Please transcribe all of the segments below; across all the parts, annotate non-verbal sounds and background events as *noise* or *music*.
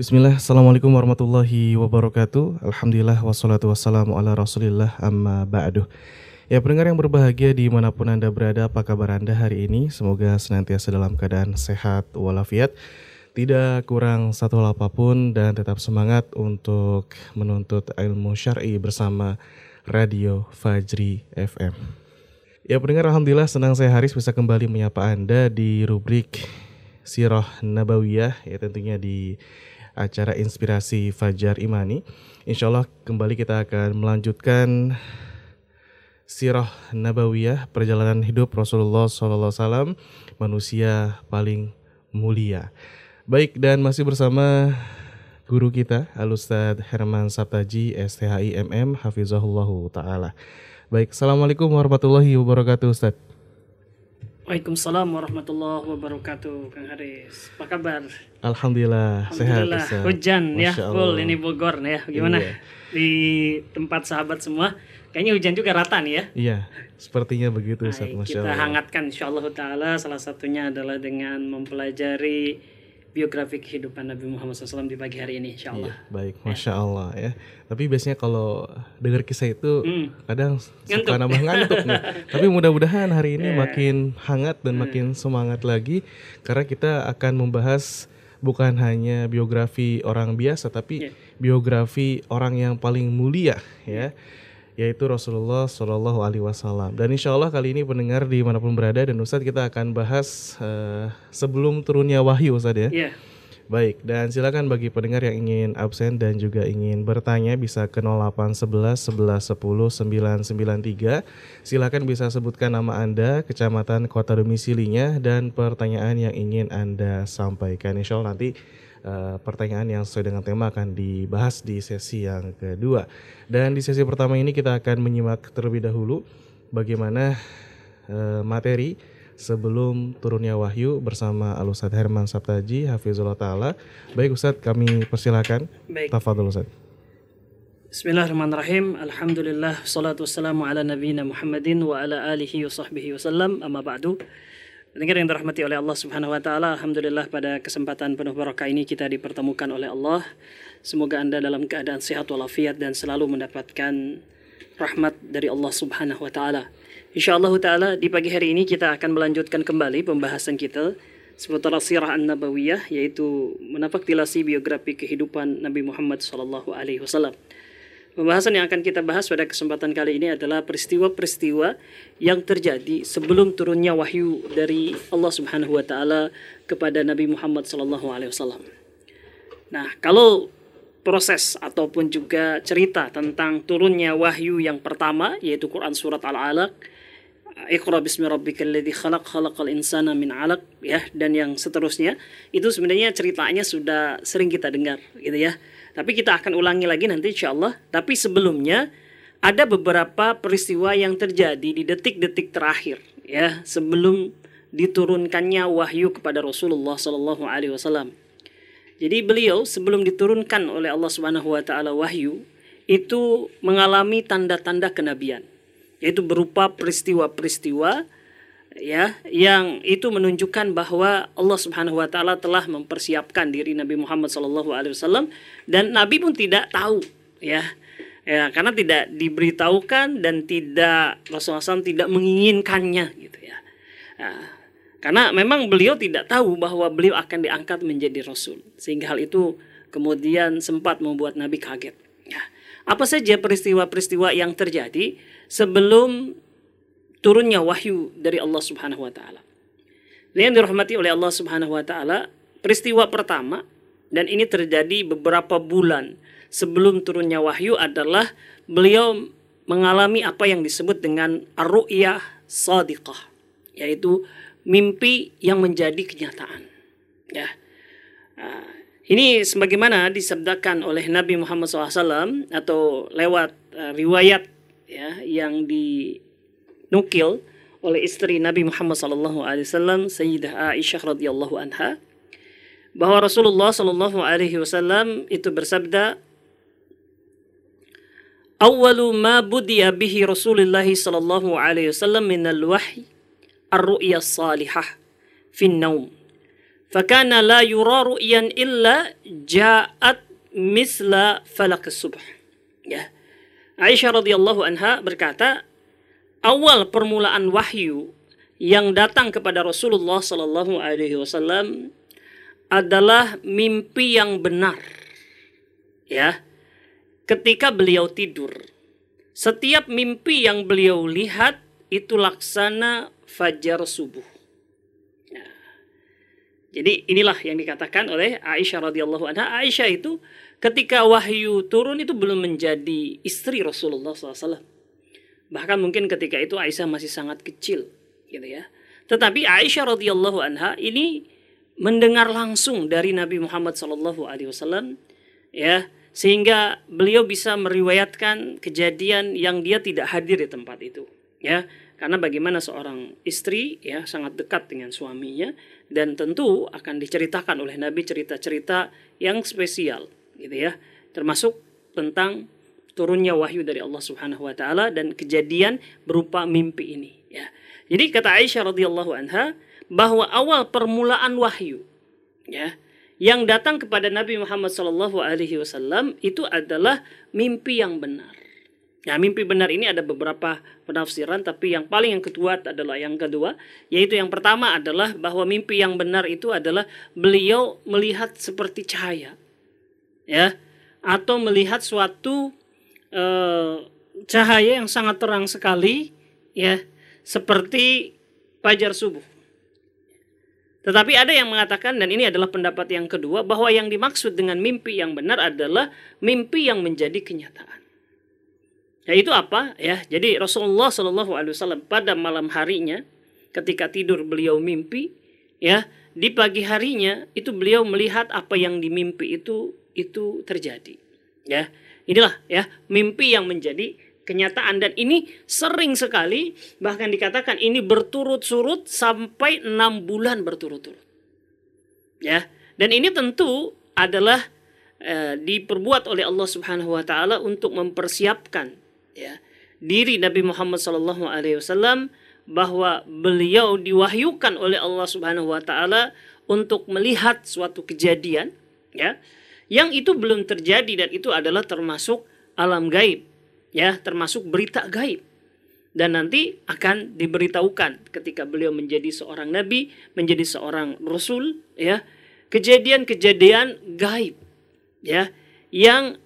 Bismillah, Assalamualaikum warahmatullahi wabarakatuh. Alhamdulillah, wassalatu wassalamu ala rasulillah amma ba'du. Ya pendengar yang berbahagia di mana pun Anda berada, apa kabar Anda hari ini? Semoga senantiasa dalam keadaan sehat walafiat. Tidak kurang satu hal apa pun dan tetap semangat untuk menuntut ilmu syar'i bersama Radio Fajri FM Ya pendengar Alhamdulillah senang saya Haris bisa kembali menyapa Anda di rubrik Sirah Nabawiyah ya tentunya di acara Inspirasi Fajar Imani. Insya Allah kembali kita akan melanjutkan Sirah Nabawiyah perjalanan hidup Rasulullah SAW manusia paling mulia. Baik dan masih bersama guru kita Al Ustaz Herman Sabtaji STHI MM Hafizahullah Ta'ala. Baik, Assalamualaikum warahmatullahi wabarakatuh Ustaz. Waalaikumsalam warahmatullahi wabarakatuh, Kang Haris. Apa kabar? Alhamdulillah, Alhamdulillah. sehat. Hujan ya, Masya full Allah. ini Bogor nih ya. Gimana? Iya. Di tempat sahabat semua, kayaknya hujan juga rata nih ya. Iya, sepertinya begitu Ustaz, Masya kita Allah. hangatkan insyaallah taala salah satunya adalah dengan mempelajari biografi kehidupan Nabi Muhammad SAW di pagi hari ini insyaallah. Iya, baik, Masya Allah ya. Tapi biasanya kalau dengar kisah itu Hmm. kadang suka Ngantuk. nambah ngantuk nih. *laughs* Tapi mudah-mudahan hari ini Iya. makin hangat dan makin semangat lagi karena kita akan membahas bukan hanya biografi orang biasa tapi Iya. biografi orang yang paling mulia ya yaitu Rasulullah Shallallahu Alaihi Wasallam dan insya Allah kali ini pendengar di mana pun berada dan Ustadz kita akan bahas eh, sebelum turunnya wahyu Ustadz ya Iya. Baik, dan silakan bagi pendengar yang ingin absen dan juga ingin bertanya bisa ke 0811 11 10 993. Silakan bisa sebutkan nama Anda, kecamatan, kota domisilinya dan pertanyaan yang ingin Anda sampaikan. Insya Allah nanti eh, pertanyaan yang sesuai dengan tema akan dibahas di sesi yang kedua. Dan di sesi pertama ini kita akan menyimak terlebih dahulu bagaimana eh, materi sebelum turunnya wahyu bersama Al Ustadz Herman Sabtaji Hafizullah Ta'ala. Baik Ustadz, kami persilakan. Baik. Tafadhol Ustadz. Bismillahirrahmanirrahim. Alhamdulillah salatu wassalamu ala nabiyina Muhammadin wa ala alihi wa sahbihi wasallam. Amma ba'du. Pendengar yang dirahmati oleh Allah Subhanahu wa taala, alhamdulillah pada kesempatan penuh barakah ini kita dipertemukan oleh Allah. Semoga Anda dalam keadaan sehat walafiat dan selalu mendapatkan rahmat dari Allah Subhanahu wa taala. Insyaallah taala di pagi hari ini kita akan melanjutkan kembali pembahasan kita seputar sirah an-nabawiyah yaitu menapaktilasi biografi kehidupan Nabi Muhammad sallallahu alaihi wasallam. Pembahasan yang akan kita bahas pada kesempatan kali ini adalah peristiwa-peristiwa yang terjadi sebelum turunnya wahyu dari Allah Subhanahu wa taala kepada Nabi Muhammad sallallahu alaihi wasallam. Nah, kalau proses ataupun juga cerita tentang turunnya wahyu yang pertama yaitu Quran surat Al-Alaq Iqra bismi rabbikal ladzi khalaq khalaqal insana min 'alaq ya dan yang seterusnya itu sebenarnya ceritanya sudah sering kita dengar gitu ya. Tapi kita akan ulangi lagi nanti insyaallah. Tapi sebelumnya ada beberapa peristiwa yang terjadi di detik-detik terakhir ya sebelum diturunkannya wahyu kepada Rasulullah Shallallahu alaihi wasallam. Jadi beliau sebelum diturunkan oleh Allah Subhanahu wa taala wahyu itu mengalami tanda-tanda kenabian yaitu berupa peristiwa-peristiwa ya yang itu menunjukkan bahwa Allah Subhanahu wa taala telah mempersiapkan diri Nabi Muhammad sallallahu alaihi wasallam dan Nabi pun tidak tahu ya. Ya, karena tidak diberitahukan dan tidak Rasulullah SAW tidak menginginkannya gitu ya. Nah, karena memang beliau tidak tahu bahwa beliau akan diangkat menjadi rasul sehingga hal itu kemudian sempat membuat Nabi kaget. Ya. Apa saja peristiwa-peristiwa yang terjadi sebelum turunnya wahyu dari Allah Subhanahu wa taala. Yang dirahmati oleh Allah Subhanahu wa taala, peristiwa pertama dan ini terjadi beberapa bulan sebelum turunnya wahyu adalah beliau mengalami apa yang disebut dengan ar-ru'yah sadiqah, yaitu mimpi yang menjadi kenyataan. Ya. Nah, ini sebagaimana disabdakan oleh Nabi Muhammad SAW atau lewat uh, riwayat ya yang dinukil oleh istri Nabi Muhammad SAW Sayyidah Aisyah radhiyallahu anha bahwa Rasulullah Shallallahu Alaihi Wasallam itu bersabda Awalu ma budiya bihi Rasulullah sallallahu alaihi wasallam min al-wahy ar-ru'ya salihah fi naum fakana la yura ru'yan illa ja'at misla falak subh. Ya. Aisyah radhiyallahu anha berkata, awal permulaan wahyu yang datang kepada Rasulullah sallallahu alaihi wasallam adalah mimpi yang benar. Ya. Ketika beliau tidur, setiap mimpi yang beliau lihat itu laksana fajar subuh. Ya. Jadi inilah yang dikatakan oleh Aisyah radhiyallahu anha. Aisyah itu ketika wahyu turun itu belum menjadi istri Rasulullah SAW. Bahkan mungkin ketika itu Aisyah masih sangat kecil, gitu ya. Tetapi Aisyah radhiyallahu anha ini mendengar langsung dari Nabi Muhammad Sallallahu Alaihi Wasallam, ya sehingga beliau bisa meriwayatkan kejadian yang dia tidak hadir di tempat itu ya karena bagaimana seorang istri ya sangat dekat dengan suaminya dan tentu akan diceritakan oleh Nabi cerita-cerita yang spesial gitu ya termasuk tentang turunnya wahyu dari Allah Subhanahu wa taala dan kejadian berupa mimpi ini ya jadi kata Aisyah radhiyallahu anha bahwa awal permulaan wahyu ya yang datang kepada Nabi Muhammad Shallallahu Alaihi Wasallam itu adalah mimpi yang benar. Ya, mimpi benar ini ada beberapa penafsiran, tapi yang paling yang kedua adalah yang kedua, yaitu yang pertama adalah bahwa mimpi yang benar itu adalah beliau melihat seperti cahaya, ya, atau melihat suatu uh, cahaya yang sangat terang sekali, ya, seperti fajar subuh. Tetapi ada yang mengatakan dan ini adalah pendapat yang kedua bahwa yang dimaksud dengan mimpi yang benar adalah mimpi yang menjadi kenyataan. Yaitu apa? Ya, jadi Rasulullah Shallallahu Alaihi Wasallam pada malam harinya ketika tidur beliau mimpi, ya di pagi harinya itu beliau melihat apa yang dimimpi itu itu terjadi. Ya, inilah ya mimpi yang menjadi kenyataan. Dan ini sering sekali bahkan dikatakan ini berturut-turut sampai enam bulan berturut-turut. Ya dan ini tentu adalah eh, diperbuat oleh Allah Subhanahu Wa Taala untuk mempersiapkan ya diri Nabi Muhammad Sallallahu Alaihi Wasallam bahwa beliau diwahyukan oleh Allah Subhanahu Wa Taala untuk melihat suatu kejadian ya yang itu belum terjadi dan itu adalah termasuk alam gaib ya termasuk berita gaib dan nanti akan diberitahukan ketika beliau menjadi seorang nabi, menjadi seorang rasul ya. Kejadian-kejadian gaib ya yang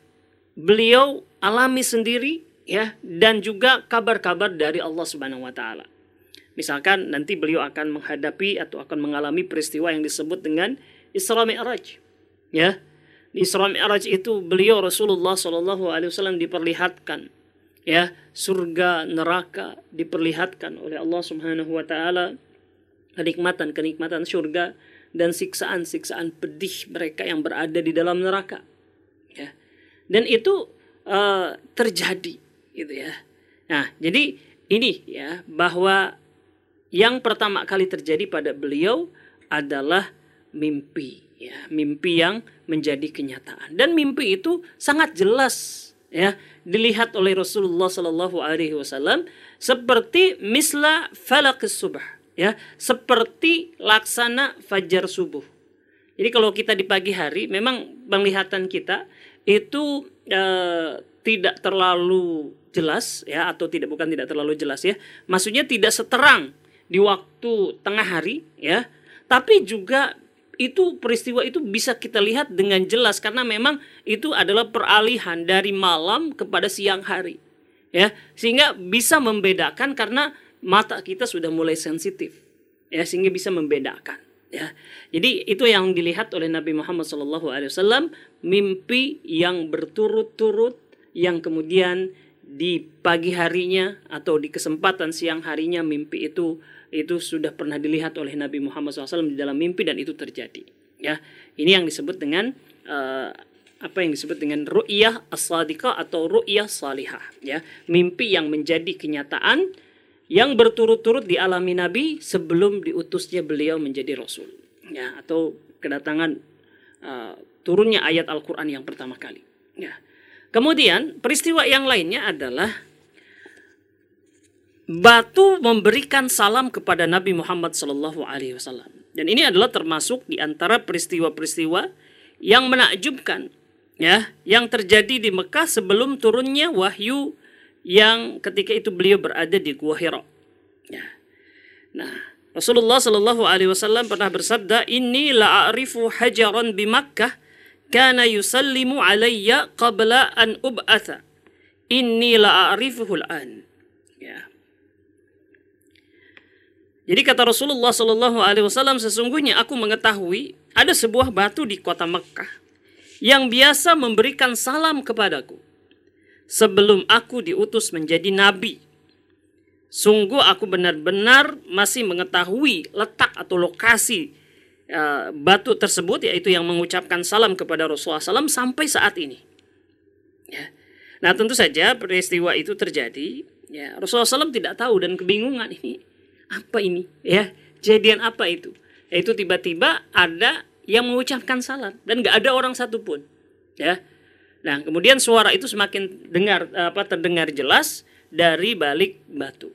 beliau alami sendiri ya dan juga kabar-kabar dari Allah Subhanahu wa taala. Misalkan nanti beliau akan menghadapi atau akan mengalami peristiwa yang disebut dengan Isra Mi'raj. Ya. Di Isra Mi'raj itu beliau Rasulullah Shallallahu alaihi wasallam diperlihatkan ya. Surga neraka diperlihatkan oleh Allah Subhanahu wa taala. Kenikmatan-kenikmatan surga dan siksaan-siksaan pedih mereka yang berada di dalam neraka ya. Dan itu uh, terjadi gitu ya. Nah jadi ini ya bahwa yang pertama kali terjadi pada beliau adalah mimpi ya mimpi yang menjadi kenyataan. Dan mimpi itu sangat jelas ya. Dilihat oleh Rasulullah Shallallahu Alaihi Wasallam seperti misla falak subuh ya. Seperti laksana fajar subuh. Jadi kalau kita di pagi hari memang penglihatan kita itu eh, tidak terlalu jelas ya atau tidak bukan tidak terlalu jelas ya. Maksudnya tidak seterang di waktu tengah hari ya. Tapi juga itu peristiwa itu bisa kita lihat dengan jelas karena memang itu adalah peralihan dari malam kepada siang hari. Ya, sehingga bisa membedakan karena mata kita sudah mulai sensitif. Ya, sehingga bisa membedakan, ya. Jadi itu yang dilihat oleh Nabi Muhammad SAW mimpi yang berturut-turut yang kemudian di pagi harinya atau di kesempatan siang harinya mimpi itu itu sudah pernah dilihat oleh Nabi Muhammad SAW di dalam mimpi dan itu terjadi. Ya, ini yang disebut dengan uh, apa yang disebut dengan ru'yah as-sadiqah atau ru'yah salihah. Ya, mimpi yang menjadi kenyataan yang berturut-turut dialami Nabi sebelum diutusnya beliau menjadi Rasul. Ya, atau kedatangan uh, turunnya ayat Al-Quran yang pertama kali. Ya. Kemudian peristiwa yang lainnya adalah batu memberikan salam kepada Nabi Muhammad Sallallahu Alaihi Wasallam. Dan ini adalah termasuk di antara peristiwa-peristiwa yang menakjubkan ya, yang terjadi di Mekah sebelum turunnya wahyu yang ketika itu beliau berada di Gua Hira. Ya. Nah, Rasulullah Shallallahu alaihi wasallam pernah bersabda, "Inni la'arifu hajaran bi Makkah kana yusallimu alayya qabla an ub'atha. Inni la'arifuhu al-an." Ya. Jadi kata Rasulullah Shallallahu Alaihi Wasallam sesungguhnya aku mengetahui ada sebuah batu di kota Mekah yang biasa memberikan salam kepadaku sebelum aku diutus menjadi nabi. Sungguh aku benar-benar masih mengetahui letak atau lokasi uh, batu tersebut yaitu yang mengucapkan salam kepada Rasulullah SAW sampai saat ini. Ya. Nah tentu saja peristiwa itu terjadi. Ya, Rasulullah SAW tidak tahu dan kebingungan ini apa ini ya kejadian apa itu. Yaitu tiba-tiba ada yang mengucapkan salam dan nggak ada orang satupun. Ya, Nah, kemudian suara itu semakin dengar apa terdengar jelas dari balik batu.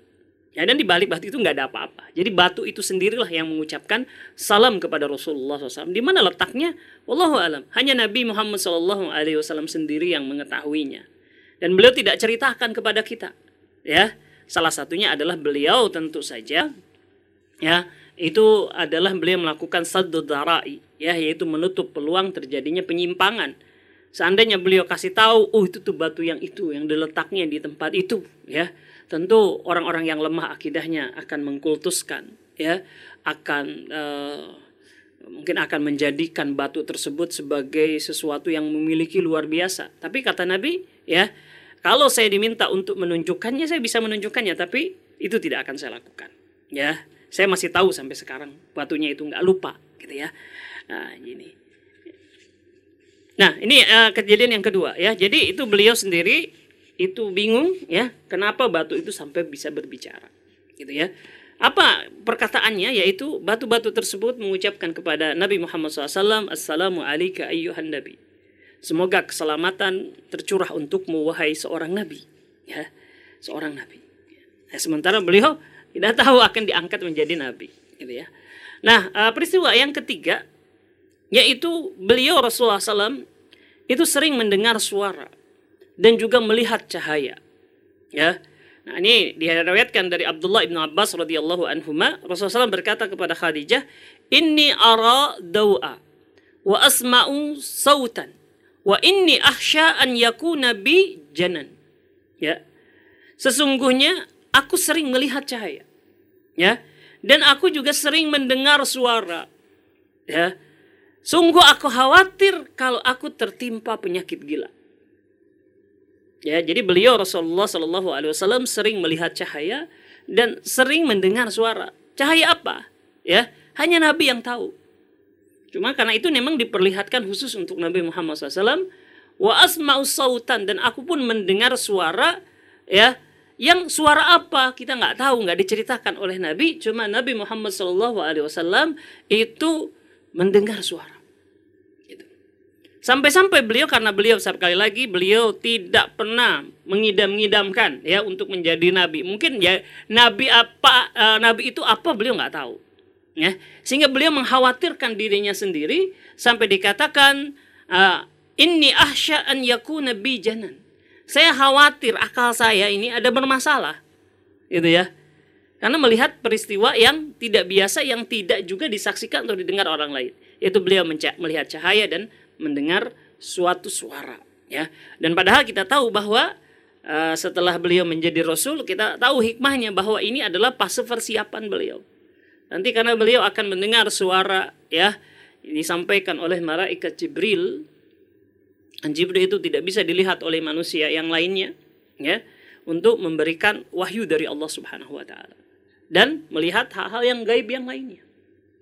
Ya, dan di balik batu itu nggak ada apa-apa. Jadi batu itu sendirilah yang mengucapkan salam kepada Rasulullah SAW. Di mana letaknya? Wallahu alam. Hanya Nabi Muhammad SAW sendiri yang mengetahuinya. Dan beliau tidak ceritakan kepada kita. Ya, salah satunya adalah beliau tentu saja. Ya, itu adalah beliau melakukan saddu darai, ya, yaitu menutup peluang terjadinya penyimpangan Seandainya beliau kasih tahu, oh itu tuh batu yang itu, yang diletaknya di tempat itu, ya. Tentu orang-orang yang lemah akidahnya akan mengkultuskan, ya, akan uh, mungkin akan menjadikan batu tersebut sebagai sesuatu yang memiliki luar biasa. Tapi kata Nabi, ya, kalau saya diminta untuk menunjukkannya, saya bisa menunjukkannya, tapi itu tidak akan saya lakukan, ya. Saya masih tahu sampai sekarang batunya itu nggak lupa, gitu ya. Nah, ini. Nah, ini uh, kejadian yang kedua ya. Jadi itu beliau sendiri itu bingung ya, kenapa batu itu sampai bisa berbicara. Gitu ya. Apa perkataannya yaitu batu-batu tersebut mengucapkan kepada Nabi Muhammad SAW, Assalamu alayka ayyuhan nabi. Semoga keselamatan tercurah untukmu wahai seorang nabi. Ya, seorang nabi. Nah, sementara beliau tidak tahu akan diangkat menjadi nabi, gitu ya. Nah, uh, peristiwa yang ketiga yaitu beliau Rasulullah SAW itu sering mendengar suara dan juga melihat cahaya. Ya. Nah, ini diriwayatkan dari Abdullah bin Abbas radhiyallahu anhu Rasulullah SAW berkata kepada Khadijah, "Inni ara dawa wa asma'u sautan wa inni akhsha an yakuna bi janan." Ya. Sesungguhnya aku sering melihat cahaya. Ya. Dan aku juga sering mendengar suara. Ya Sungguh aku khawatir kalau aku tertimpa penyakit gila. Ya, jadi beliau Rasulullah Shallallahu Alaihi Wasallam sering melihat cahaya dan sering mendengar suara. Cahaya apa? Ya, hanya Nabi yang tahu. Cuma karena itu memang diperlihatkan khusus untuk Nabi Muhammad SAW. Wa asma'u sautan dan aku pun mendengar suara ya yang suara apa kita nggak tahu nggak diceritakan oleh Nabi cuma Nabi Muhammad SAW itu mendengar suara. Gitu. Sampai-sampai beliau karena beliau sekali lagi beliau tidak pernah mengidam-ngidamkan ya untuk menjadi nabi. Mungkin ya nabi apa uh, nabi itu apa beliau nggak tahu. Ya, sehingga beliau mengkhawatirkan dirinya sendiri sampai dikatakan uh, inni ahsya an yakuna. Saya khawatir akal saya ini ada bermasalah. Gitu ya. Karena melihat peristiwa yang tidak biasa, yang tidak juga disaksikan atau didengar orang lain. Yaitu beliau melihat cahaya dan mendengar suatu suara. ya. Dan padahal kita tahu bahwa uh, setelah beliau menjadi Rasul, kita tahu hikmahnya bahwa ini adalah fase persiapan beliau. Nanti karena beliau akan mendengar suara ya disampaikan oleh malaikat Jibril. Jibril itu tidak bisa dilihat oleh manusia yang lainnya ya untuk memberikan wahyu dari Allah Subhanahu wa taala dan melihat hal-hal yang gaib yang lainnya.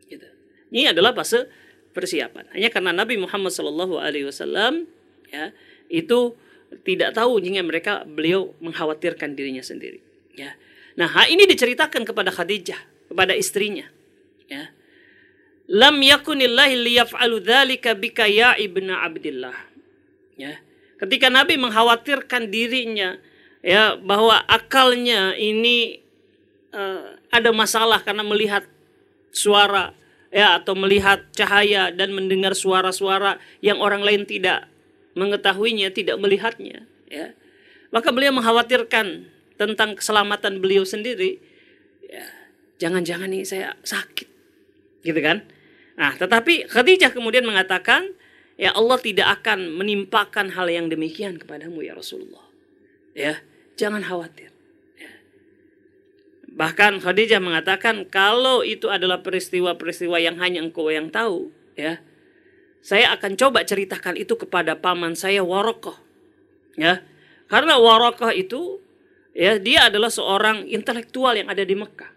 Gitu. Ini adalah fase persiapan. Hanya karena Nabi Muhammad Shallallahu Alaihi Wasallam ya itu tidak tahu jika mereka beliau mengkhawatirkan dirinya sendiri. Ya. Nah ini diceritakan kepada Khadijah kepada istrinya. Ya. Lam yakunillahi liyaf'alu dzalika bika ya ibnu Abdillah. Ya. Ketika Nabi mengkhawatirkan dirinya ya bahwa akalnya ini uh, ada masalah karena melihat suara ya atau melihat cahaya dan mendengar suara-suara yang orang lain tidak mengetahuinya, tidak melihatnya, ya. Maka beliau mengkhawatirkan tentang keselamatan beliau sendiri. Jangan-jangan nih saya sakit. Gitu kan? Nah, tetapi Khadijah kemudian mengatakan, ya Allah tidak akan menimpakan hal yang demikian kepadamu ya Rasulullah. Ya, jangan khawatir. Ya. Bahkan Khadijah mengatakan kalau itu adalah peristiwa-peristiwa yang hanya engkau yang tahu, ya. Saya akan coba ceritakan itu kepada paman saya Warokoh. Ya. Karena Warokoh itu ya dia adalah seorang intelektual yang ada di Mekah.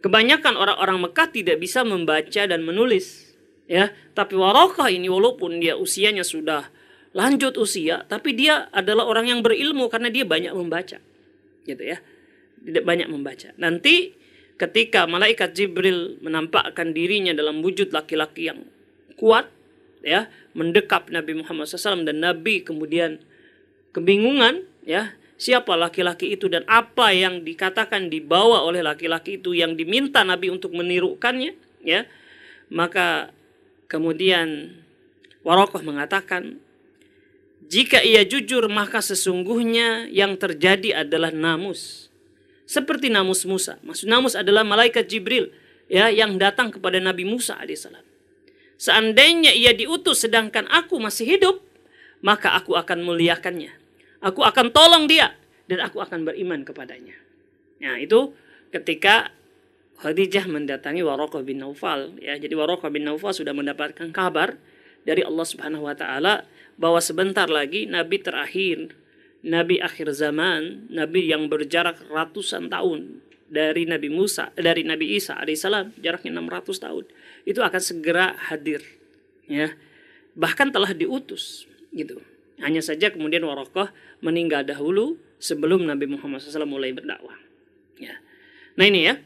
Kebanyakan orang-orang Mekah tidak bisa membaca dan menulis, ya. Tapi Warokoh ini walaupun dia usianya sudah lanjut usia, tapi dia adalah orang yang berilmu karena dia banyak membaca, gitu ya. Tidak banyak membaca. Nanti ketika malaikat Jibril menampakkan dirinya dalam wujud laki-laki yang kuat, ya, mendekap Nabi Muhammad SAW dan Nabi kemudian kebingungan, ya, siapa laki-laki itu dan apa yang dikatakan dibawa oleh laki-laki itu yang diminta Nabi untuk menirukannya ya? Maka kemudian Warokoh mengatakan jika ia jujur maka sesungguhnya yang terjadi adalah namus. Seperti namus Musa. Maksud namus adalah malaikat Jibril ya yang datang kepada Nabi Musa alaihissalam. Seandainya ia diutus sedangkan aku masih hidup maka aku akan muliakannya Aku akan tolong dia dan aku akan beriman kepadanya. Nah, itu ketika Khadijah mendatangi Waraqah bin Naufal ya. Jadi Waraqah bin Naufal sudah mendapatkan kabar dari Allah Subhanahu wa taala bahwa sebentar lagi nabi terakhir, nabi akhir zaman, nabi yang berjarak ratusan tahun dari Nabi Musa, dari Nabi Isa alaihissalam, jaraknya 600 tahun. Itu akan segera hadir ya. Bahkan telah diutus gitu. Hanya saja kemudian Warokoh meninggal dahulu sebelum Nabi Muhammad SAW mulai berdakwah. Ya. Nah ini ya.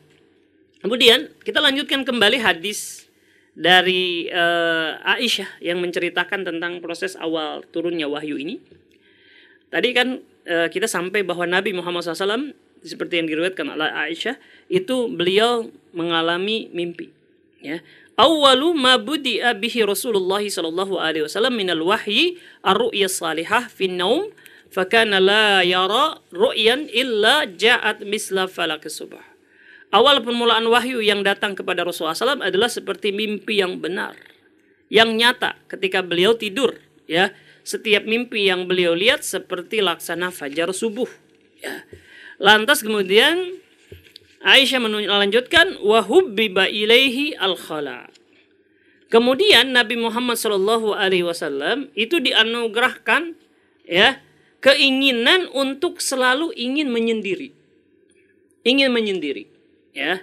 Kemudian kita lanjutkan kembali hadis dari uh, Aisyah yang menceritakan tentang proses awal turunnya wahyu ini. Tadi kan uh, kita sampai bahwa Nabi Muhammad SAW seperti yang diriwayatkan oleh Aisyah itu beliau mengalami mimpi. Ya, Awalu ma budi'a bihi Rasulullah sallallahu alaihi wasallam minal wahyi ar-ru'ya salihah fi naum fakana la yara ru'yan illa ja'at misla falak subah. Awal permulaan wahyu yang datang kepada Rasulullah SAW adalah seperti mimpi yang benar, yang nyata ketika beliau tidur. Ya, setiap mimpi yang beliau lihat seperti laksana fajar subuh. Ya. Lantas kemudian Aisyah melanjutkan wahubbiba ilaihi al khala. Kemudian Nabi Muhammad Shallallahu Alaihi Wasallam itu dianugerahkan ya keinginan untuk selalu ingin menyendiri, ingin menyendiri, ya.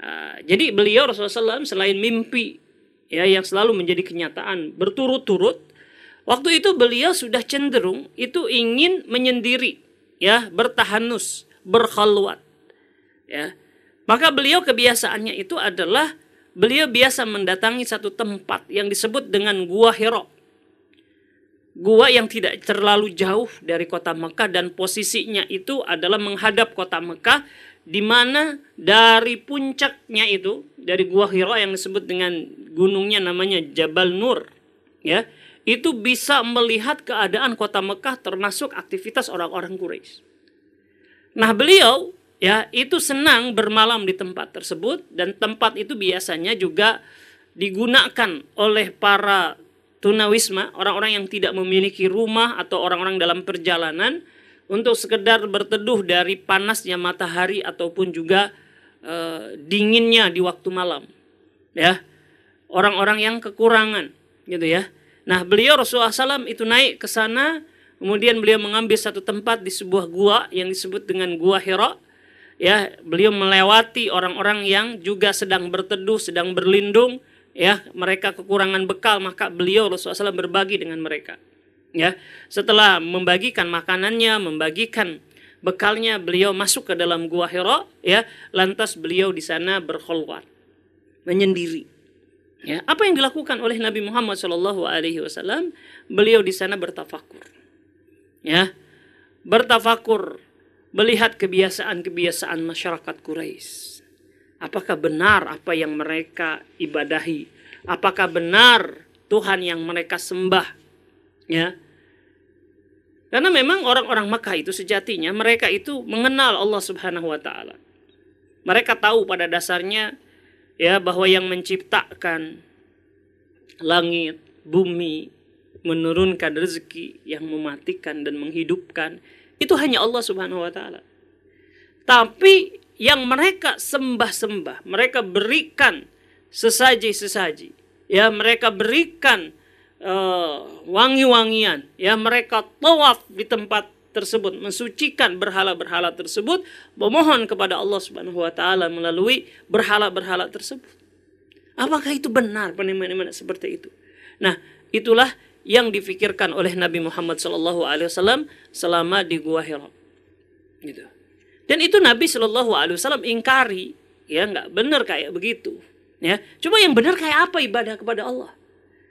Uh, jadi beliau Rasulullah SAW selain mimpi ya yang selalu menjadi kenyataan berturut-turut, waktu itu beliau sudah cenderung itu ingin menyendiri, ya bertahanus, berkhalwat ya maka beliau kebiasaannya itu adalah beliau biasa mendatangi satu tempat yang disebut dengan gua Hiro gua yang tidak terlalu jauh dari kota Mekah dan posisinya itu adalah menghadap kota Mekah di mana dari puncaknya itu dari gua Hiro yang disebut dengan gunungnya namanya Jabal Nur ya itu bisa melihat keadaan kota Mekah termasuk aktivitas orang-orang Quraisy. Nah, beliau ya itu senang bermalam di tempat tersebut dan tempat itu biasanya juga digunakan oleh para tunawisma orang-orang yang tidak memiliki rumah atau orang-orang dalam perjalanan untuk sekedar berteduh dari panasnya matahari ataupun juga e, dinginnya di waktu malam ya. Orang-orang yang kekurangan gitu ya. Nah beliau Rasulullah SAW itu naik ke sana kemudian beliau mengambil satu tempat di sebuah gua yang disebut dengan gua Hira ya beliau melewati orang-orang yang juga sedang berteduh, sedang berlindung, ya mereka kekurangan bekal maka beliau Rasulullah SAW berbagi dengan mereka. Ya, setelah membagikan makanannya, membagikan bekalnya, beliau masuk ke dalam gua Hira, ya, lantas beliau di sana berkhulwat, menyendiri. Ya, apa yang dilakukan oleh Nabi Muhammad Wasallam? Beliau di sana bertafakur, ya, bertafakur melihat kebiasaan-kebiasaan masyarakat Quraisy. Apakah benar apa yang mereka ibadahi? Apakah benar Tuhan yang mereka sembah? Ya. Karena memang orang-orang Makkah itu sejatinya mereka itu mengenal Allah Subhanahu wa taala. Mereka tahu pada dasarnya ya bahwa yang menciptakan langit, bumi, menurunkan rezeki, yang mematikan dan menghidupkan itu hanya Allah Subhanahu wa taala. Tapi yang mereka sembah-sembah, mereka berikan sesaji-sesaji, ya mereka berikan uh, wangi-wangian, ya mereka tawaf di tempat tersebut, mensucikan berhala-berhala tersebut, memohon kepada Allah Subhanahu wa taala melalui berhala-berhala tersebut. Apakah itu benar penimbangan seperti itu? Nah, itulah yang difikirkan oleh Nabi Muhammad SAW selama di Gua Hira. Gitu. Dan itu Nabi Wasallam ingkari, ya nggak benar kayak begitu. Ya, cuma yang benar kayak apa ibadah kepada Allah?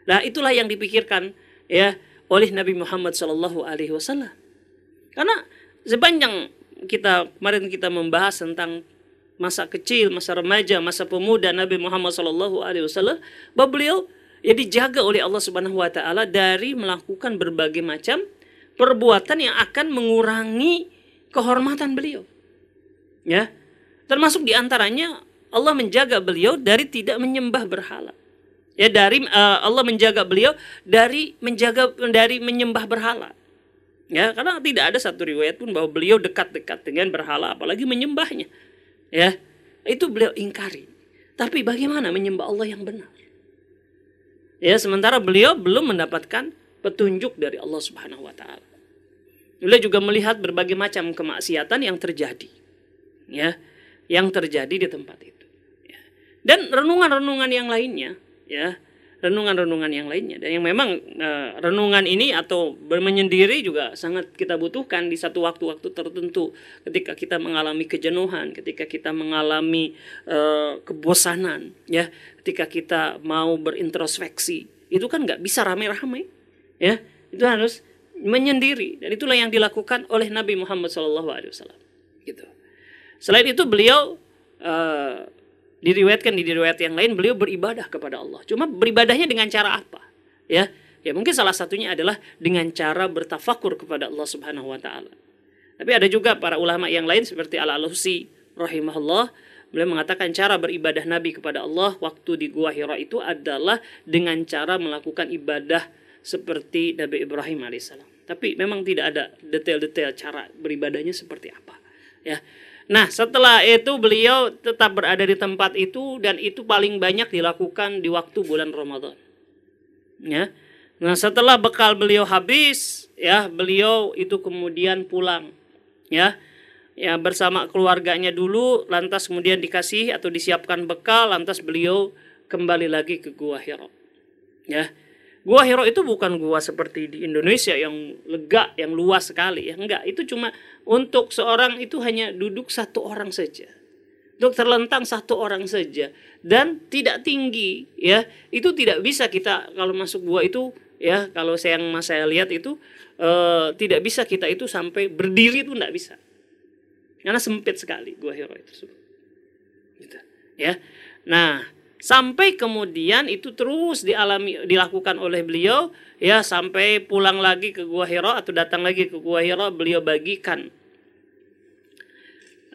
Nah itulah yang dipikirkan ya oleh Nabi Muhammad Shallallahu Alaihi Wasallam. Karena sepanjang kita kemarin kita membahas tentang masa kecil, masa remaja, masa pemuda Nabi Muhammad Shallallahu Alaihi Wasallam, bahwa beliau ya dijaga oleh Allah Subhanahu Wa Taala dari melakukan berbagai macam perbuatan yang akan mengurangi kehormatan beliau. Ya, termasuk di antaranya Allah menjaga beliau dari tidak menyembah berhala. Ya dari uh, Allah menjaga beliau dari menjaga dari menyembah berhala. Ya karena tidak ada satu riwayat pun bahwa beliau dekat-dekat dengan berhala apalagi menyembahnya. Ya itu beliau ingkari. Tapi bagaimana menyembah Allah yang benar ya sementara beliau belum mendapatkan petunjuk dari Allah Subhanahu wa taala beliau juga melihat berbagai macam kemaksiatan yang terjadi ya yang terjadi di tempat itu ya. dan renungan-renungan yang lainnya ya renungan-renungan yang lainnya. Dan yang memang uh, renungan ini atau menyendiri juga sangat kita butuhkan di satu waktu-waktu tertentu. Ketika kita mengalami kejenuhan ketika kita mengalami uh, kebosanan ya. Ketika kita mau berintrospeksi. Itu kan nggak bisa rame-rame ya. Itu harus menyendiri. Dan itulah yang dilakukan oleh Nabi Muhammad SAW gitu. Selain itu beliau diriwayatkan di riwayat yang lain beliau beribadah kepada Allah. Cuma beribadahnya dengan cara apa? Ya, ya mungkin salah satunya adalah dengan cara bertafakur kepada Allah Subhanahu wa taala. Tapi ada juga para ulama yang lain seperti Al-Alusi rahimahullah beliau mengatakan cara beribadah Nabi kepada Allah waktu di Gua Hira itu adalah dengan cara melakukan ibadah seperti Nabi Ibrahim alaihissalam. Tapi memang tidak ada detail-detail cara beribadahnya seperti apa. Ya, Nah, setelah itu beliau tetap berada di tempat itu dan itu paling banyak dilakukan di waktu bulan Ramadan. Ya. Nah, setelah bekal beliau habis, ya, beliau itu kemudian pulang. Ya. Ya, bersama keluarganya dulu, lantas kemudian dikasih atau disiapkan bekal, lantas beliau kembali lagi ke Gua Hiro. Ya. Gua Hiro itu bukan gua seperti di Indonesia yang lega, yang luas sekali ya. Enggak, itu cuma untuk seorang itu hanya duduk satu orang saja. Untuk terlentang satu orang saja dan tidak tinggi ya. Itu tidak bisa kita kalau masuk gua itu ya, kalau saya yang saya lihat itu uh, tidak bisa kita itu sampai berdiri itu tidak bisa. Karena sempit sekali gua Hiro itu. Gitu. Ya. Nah, sampai kemudian itu terus dialami dilakukan oleh beliau. Ya sampai pulang lagi ke Gua Hira atau datang lagi ke Gua Hira beliau bagikan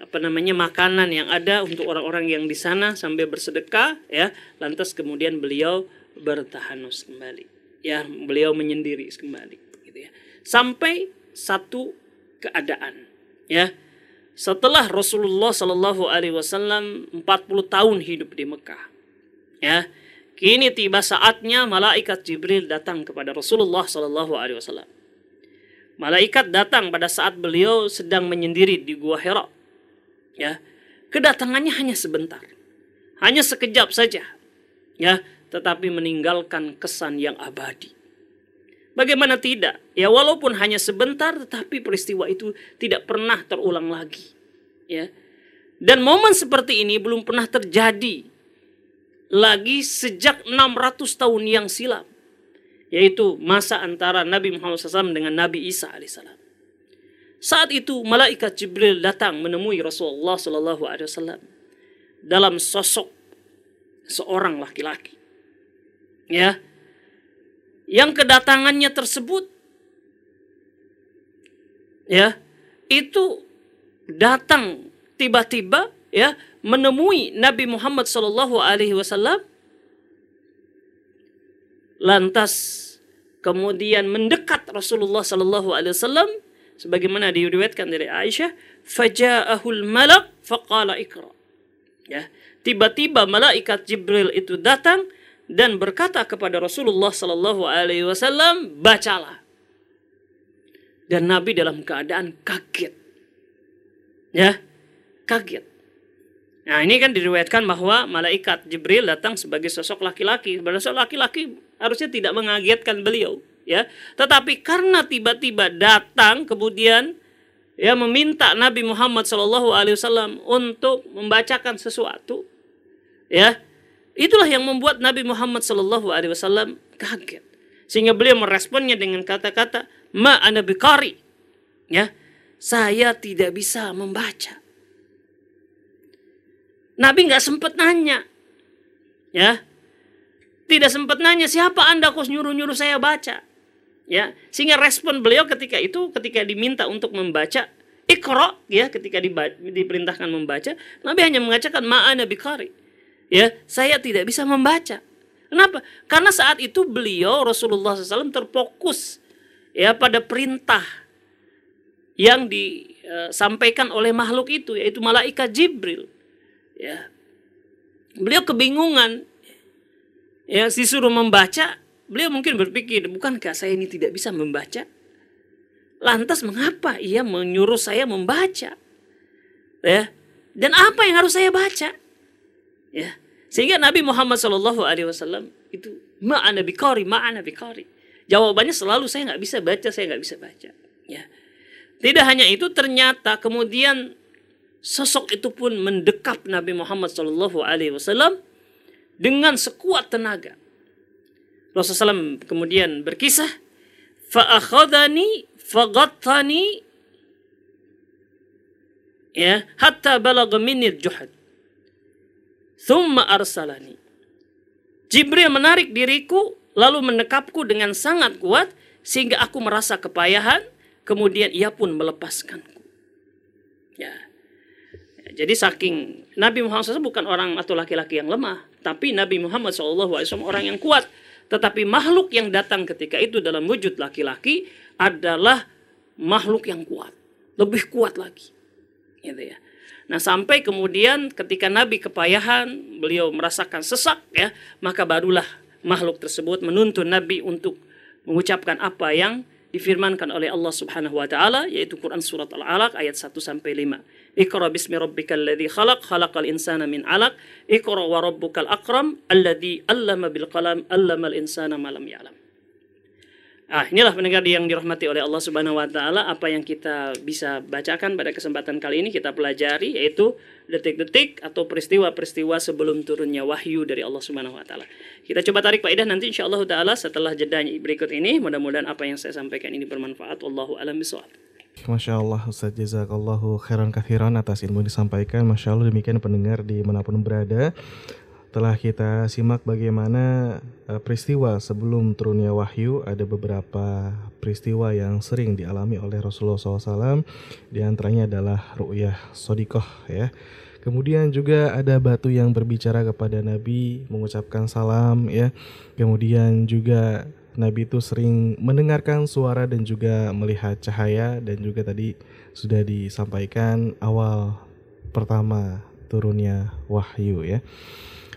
apa namanya makanan yang ada untuk orang-orang yang di sana sampai bersedekah ya. Lantas kemudian beliau bertahanus kembali. Ya beliau menyendiri kembali gitu ya. Sampai satu keadaan ya. Setelah Rasulullah Shallallahu Alaihi Wasallam 40 tahun hidup di Mekah Ya, kini tiba saatnya malaikat Jibril datang kepada Rasulullah Sallallahu Alaihi Wasallam. Malaikat datang pada saat beliau sedang menyendiri di gua Hira. Ya, kedatangannya hanya sebentar, hanya sekejap saja. Ya, tetapi meninggalkan kesan yang abadi. Bagaimana tidak? Ya walaupun hanya sebentar tetapi peristiwa itu tidak pernah terulang lagi. Ya. Dan momen seperti ini belum pernah terjadi lagi sejak 600 tahun yang silam yaitu masa antara Nabi Muhammad SAW dengan Nabi Isa alaihissalam. Saat itu malaikat Jibril datang menemui Rasulullah Wasallam dalam sosok seorang laki-laki. Ya. Yang kedatangannya tersebut ya, itu datang tiba-tiba ya menemui Nabi Muhammad sallallahu alaihi wasallam lantas kemudian mendekat Rasulullah sallallahu alaihi wasallam sebagaimana diriwayatkan dari Aisyah faja'ahul malak faqala ikra ya tiba-tiba malaikat Jibril itu datang dan berkata kepada Rasulullah sallallahu alaihi wasallam bacalah. Dan Nabi dalam keadaan kaget. Ya kaget Nah ini kan diriwayatkan bahwa malaikat Jibril datang sebagai sosok laki-laki. Sosok laki-laki harusnya tidak mengagetkan beliau, ya. Tetapi karena tiba-tiba datang kemudian ya meminta Nabi Muhammad SAW untuk membacakan sesuatu, ya. Itulah yang membuat Nabi Muhammad SAW kaget. Sehingga beliau meresponnya dengan kata-kata ma. Ya. Saya tidak bisa membaca. Nabi nggak sempat nanya. Ya. Tidak sempat nanya siapa Anda? Kok nyuruh-nyuruh saya baca. Ya, sehingga respon beliau ketika itu ketika diminta untuk membaca Iqra ya ketika diperintahkan membaca Nabi hanya mengatakan ma'ana bikari ya. Saya tidak bisa membaca. Kenapa? Karena saat itu beliau Rasulullah SAW terfokus ya pada perintah yang disampaikan oleh makhluk itu yaitu malaikat Jibril ya. Beliau kebingungan. Ya disuruh membaca beliau mungkin berpikir bukankah saya ini tidak bisa membaca? Lantas mengapa ia menyuruh saya membaca? Ya. Dan apa yang harus saya baca? Ya. Sehingga Nabi Muhammad Shallallahu Alaihi Wasallam itu ma'ana bikari ma'ana bikari jawabannya selalu saya nggak bisa baca saya nggak bisa baca. Ya. Tidak hanya itu ternyata kemudian sosok itu pun mendekap Nabi Muhammad Shallallahu Alaihi Wasallam dengan sekuat tenaga. Rasulullah SAW kemudian berkisah, fa'akhadani faghattani ya hatta balagha minni juhad. Thumma arsalani. Jibril menarik diriku lalu mendekapku dengan sangat kuat sehingga aku merasa kepayahan, kemudian ia pun melepaskanku. Ya. Jadi saking Nabi Muhammad SAW bukan orang atau laki-laki yang lemah, tapi Nabi Muhammad SAW orang yang kuat. Tetapi makhluk yang datang ketika itu dalam wujud laki-laki adalah makhluk yang kuat, lebih kuat lagi. Gitu ya. Nah sampai kemudian ketika Nabi kepayahan, beliau merasakan sesak ya, maka barulah makhluk tersebut menuntun Nabi untuk mengucapkan apa yang difirmankan oleh Allah Subhanahu wa taala yaitu Quran surat Al-Alaq ayat 1 sampai 5. Iqra bismi rabbikal ladzi khalaq khalaqal insana min 'alaq iqra wa rabbukal akram alladzi 'allama bil qalam 'allamal insana ma lam ya'lam. Ah, inilah pendengar yang dirahmati oleh Allah Subhanahu wa taala apa yang kita bisa bacakan pada kesempatan kali ini kita pelajari yaitu detik-detik atau peristiwa-peristiwa sebelum turunnya wahyu dari Allah Subhanahu wa taala. Kita coba tarik faedah nanti insyaallah taala setelah jeda berikut ini. Mudah-mudahan apa yang saya sampaikan ini bermanfaat. Wallahu alam bisawab. Masya Allah Ustaz Jazakallahu khairan kathiran atas ilmu yang disampaikan Masya Allah demikian pendengar di mana pun berada setelah kita simak bagaimana uh, peristiwa sebelum turunnya wahyu, ada beberapa peristiwa yang sering dialami oleh Rasulullah SAW. Di antaranya adalah ru'yah sodikoh ya. Kemudian juga ada batu yang berbicara kepada Nabi, mengucapkan salam ya. Kemudian juga Nabi itu sering mendengarkan suara dan juga melihat cahaya dan juga tadi sudah disampaikan awal pertama turunnya wahyu ya.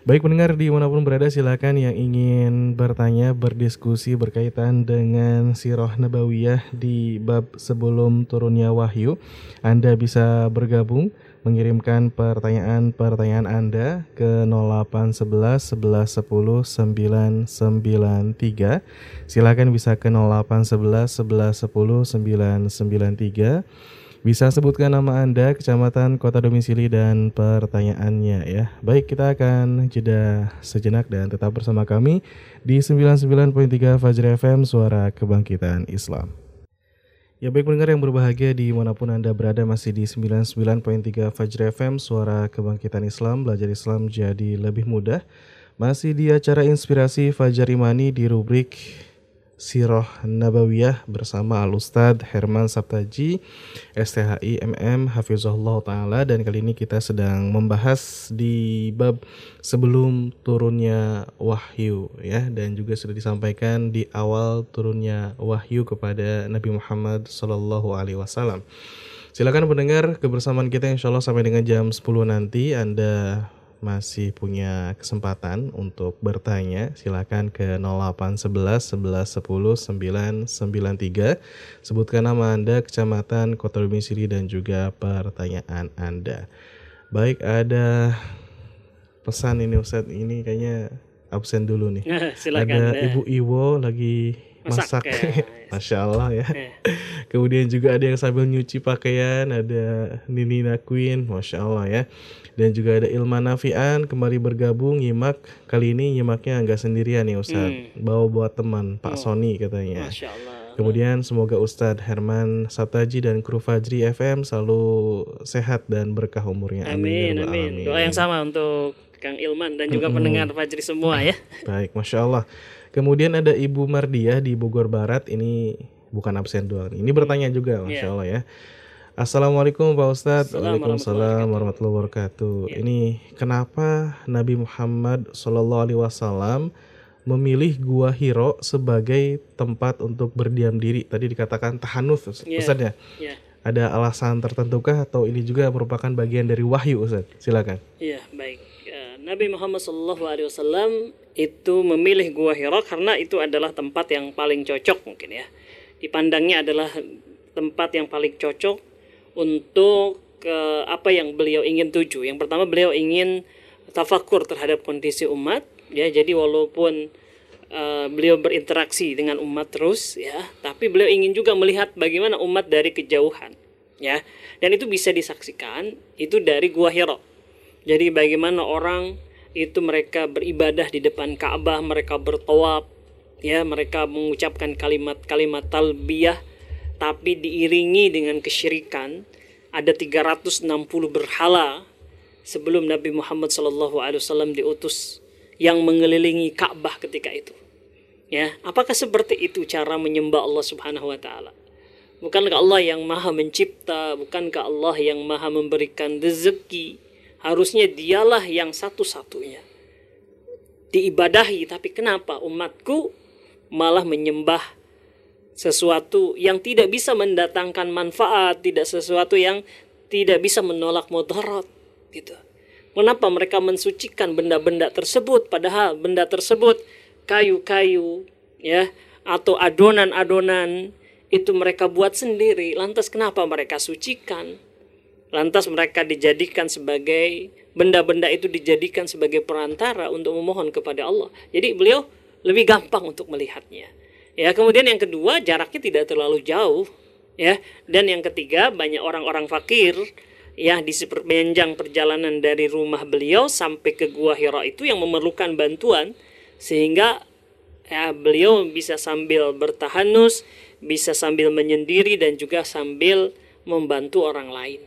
Baik pendengar di mana pun berada silakan yang ingin bertanya, berdiskusi berkaitan dengan Sirah Nabawiyah di bab sebelum turunnya wahyu Anda bisa bergabung mengirimkan pertanyaan-pertanyaan Anda ke 0811 1110 993 Silakan bisa ke 0811 1110 993 bisa sebutkan nama Anda, kecamatan, kota domisili, dan pertanyaannya ya. Baik, kita akan jeda sejenak dan tetap bersama kami di 99.3 Fajr FM, Suara Kebangkitan Islam. Ya baik pendengar yang berbahagia di mana pun Anda berada masih di 99.3 Fajr FM Suara Kebangkitan Islam Belajar Islam jadi lebih mudah. Masih di acara inspirasi Fajar Imani di rubrik Siroh Nabawiyah bersama Al Ustadz Herman Sabtaji STHI MM Hafizullah Ta'ala. Dan kali ini kita sedang membahas di bab sebelum turunnya wahyu ya. Dan juga sudah disampaikan di awal turunnya wahyu kepada Nabi Muhammad Sallallahu Alaihi Wasallam. Silakan pendengar kebersamaan kita insya Allah sampai dengan jam 10 nanti. Anda masih punya kesempatan untuk bertanya, silakan ke 0811 11 10 993. Sebutkan nama Anda, kecamatan, kota domisili dan juga pertanyaan Anda. Baik, ada pesan ini Ustadz, ini kayaknya absen dulu nih. *laughs* Silakan. Ada Ibu Iwo lagi masak, Masak, ya. *laughs* Masya Allah ya. Eh, *laughs* Kemudian juga ada yang sambil nyuci pakaian, ada Nini Queen, Masya Allah ya. Dan juga ada Ilman Nafian kembali bergabung nyimak. Kali ini nyimaknya nggak sendirian nih Ustadz. Bawa buat teman, Pak Sony katanya. Masya Allah. Kemudian semoga Ustadz Herman Sabtaji dan kru Fajri FM selalu sehat dan berkah umurnya. Amin, ya Rabbal amin. Doa yang sama untuk Kang Ilman dan juga pendengar Fajri semua ya. *laughs* Baik, masya Allah. Kemudian ada Ibu Mardiah di Bogor Barat. Ini bukan absen doang. Ini bertanya juga, masya Iya. Allah ya. Assalamualaikum Pak Ustadz. Waalaikumsalam warahmatullahi wabarakatuh. Iya. Ini kenapa Nabi Muhammad Shallallahu Alaihi Wasallam memilih Gua Hiro sebagai tempat untuk berdiam diri? Tadi dikatakan tahanuf, Iya. Ustadz ya. Ya. Ada alasan tertentukah atau ini juga merupakan bagian dari wahyu Ustadz? Silakan. Iya, baik. Eh, Nabi Muhammad SAW itu memilih Gua Hira karena itu adalah tempat yang paling cocok mungkin ya. Dipandangnya adalah tempat yang paling cocok untuk eh, apa yang beliau ingin tuju. Yang pertama beliau ingin tafakur terhadap kondisi umat ya. Jadi walaupun eh, beliau berinteraksi dengan umat terus ya, tapi beliau ingin juga melihat bagaimana umat dari kejauhan ya. Dan itu bisa disaksikan itu dari Gua Hira. Jadi bagaimana orang itu mereka beribadah di depan Ka'bah, mereka bertawaf, ya, mereka mengucapkan kalimat-kalimat talbiyah tapi diiringi dengan kesyirikan. Ada 360 berhala sebelum Nabi Muhammad SAW diutus yang mengelilingi Ka'bah ketika itu. Ya, apakah seperti itu cara menyembah Allah Subhanahu wa taala? Bukankah Allah yang Maha mencipta, bukankah Allah yang Maha memberikan rezeki? Harusnya dialah yang satu-satunya diibadahi, tapi kenapa umatku malah menyembah sesuatu yang tidak bisa mendatangkan manfaat, tidak sesuatu yang tidak bisa menolak mudarat gitu. Kenapa mereka mensucikan benda-benda tersebut padahal benda tersebut kayu-kayu ya atau adonan-adonan itu mereka buat sendiri. Lantas kenapa mereka sucikan? Lantas mereka dijadikan sebagai benda-benda itu dijadikan sebagai perantara untuk memohon kepada Allah. Jadi beliau lebih gampang untuk melihatnya. Ya, kemudian yang kedua jaraknya tidak terlalu jauh, ya. Dan yang ketiga banyak orang-orang fakir ya di sepanjang perjalanan dari rumah beliau sampai ke Gua Hira itu yang memerlukan bantuan sehingga ya beliau bisa sambil bertahanus, bisa sambil menyendiri dan juga sambil membantu orang lain.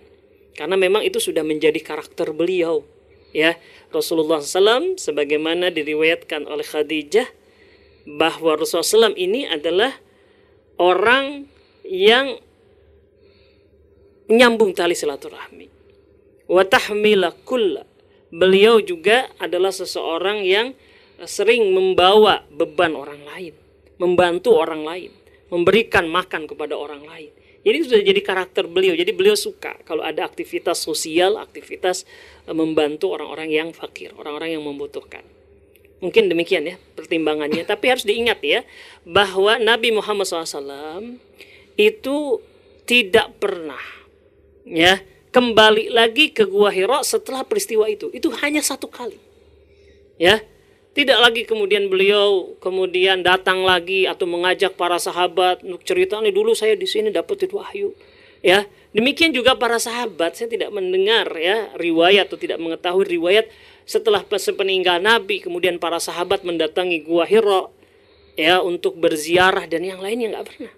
Karena memang itu sudah menjadi karakter beliau. Ya, Rasulullah SAW sebagaimana diriwayatkan oleh Khadijah bahwa Rasulullah SAW ini adalah orang yang menyambung tali silaturahmi. Wa tahmila kulla. Beliau juga adalah seseorang yang sering membawa beban orang lain, membantu orang lain, memberikan makan kepada orang lain. Jadi sudah jadi karakter beliau. Jadi beliau suka kalau ada aktivitas sosial, aktivitas eh, membantu orang-orang yang fakir, orang-orang yang membutuhkan. Mungkin demikian ya pertimbangannya. Tapi harus diingat ya bahwa Nabi Muhammad SAW itu tidak pernah ya kembali lagi ke Gua Hira setelah peristiwa itu. Itu hanya satu kali. Ya, tidak lagi kemudian beliau kemudian datang lagi atau mengajak para sahabat untuk cerita nih dulu saya di sini dapat itu wahyu. Ya, demikian juga para sahabat saya tidak mendengar ya riwayat atau tidak mengetahui riwayat setelah sepeninggal Nabi kemudian para sahabat mendatangi Gua Hira ya untuk berziarah dan yang lainnya nggak pernah.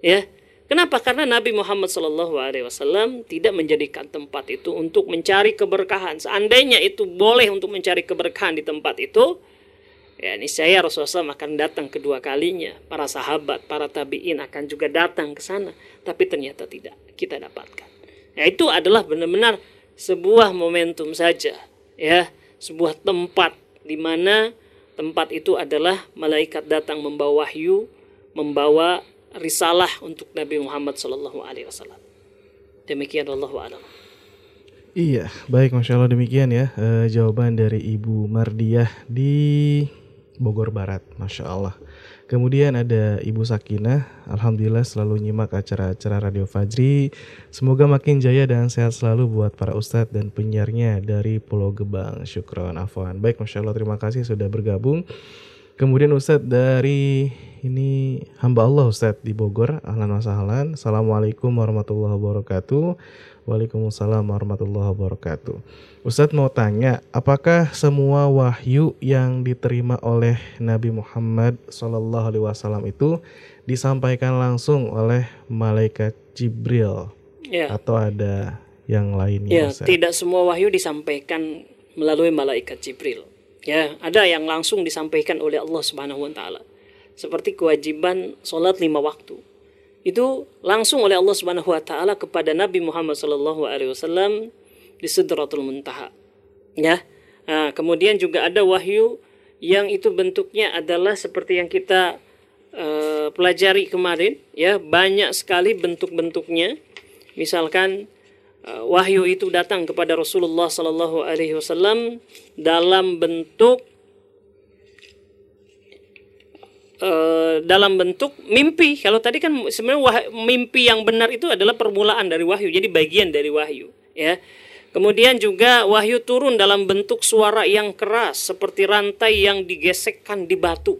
Ya, Kenapa? Karena Nabi Muhammad SAW tidak menjadikan tempat itu untuk mencari keberkahan. Seandainya itu boleh untuk mencari keberkahan di tempat itu, ya niscaya Rasulullah akan datang kedua kalinya. Para sahabat, para tabiin akan juga datang ke sana. Tapi ternyata tidak kita dapatkan. Ya itu adalah benar-benar sebuah momentum saja, ya sebuah tempat di mana tempat itu adalah malaikat datang membawa wahyu, membawa risalah untuk Nabi Muhammad Sallallahu Alaihi Wasallam. Demikian Allah alam. Iya, baik, masya Allah demikian ya e, jawaban dari Ibu Mardiah di Bogor Barat, masya Allah. Kemudian ada Ibu Sakinah, Alhamdulillah selalu nyimak acara-acara Radio Fajri. Semoga makin jaya dan sehat selalu buat para ustadz dan penyiarnya dari Pulau Gebang. Syukron, afwan. Baik, Masya Allah terima kasih sudah bergabung. Kemudian Ustadz dari ini hamba Allah Ustadz di Bogor. Ahlan wa sahlan. Assalamualaikum warahmatullahi wabarakatuh. Waalaikumsalam warahmatullahi wabarakatuh. Ustadz mau tanya, apakah semua wahyu yang diterima oleh Nabi Muhammad Shallallahu Alaihi Wasallam itu disampaikan langsung oleh malaikat Jibril ya. atau ada yang lainnya? Ya, tidak semua wahyu disampaikan melalui malaikat Jibril. Ya, ada yang langsung disampaikan oleh Allah Subhanahu wa taala. Seperti kewajiban sholat lima waktu. Itu langsung oleh Allah Subhanahu wa taala kepada Nabi Muhammad sallallahu alaihi wasallam di Sidratul Muntaha. Ya. Nah, kemudian juga ada wahyu yang itu bentuknya adalah seperti yang kita uh, pelajari kemarin, ya, banyak sekali bentuk-bentuknya. Misalkan uh, wahyu itu datang kepada Rasulullah Sallallahu Alaihi Wasallam dalam bentuk uh, dalam bentuk mimpi. Kalau tadi kan sebenarnya mimpi yang benar itu adalah permulaan dari wahyu, jadi bagian dari wahyu. Ya. Kemudian juga wahyu turun dalam bentuk suara yang keras seperti rantai yang digesekkan di batu.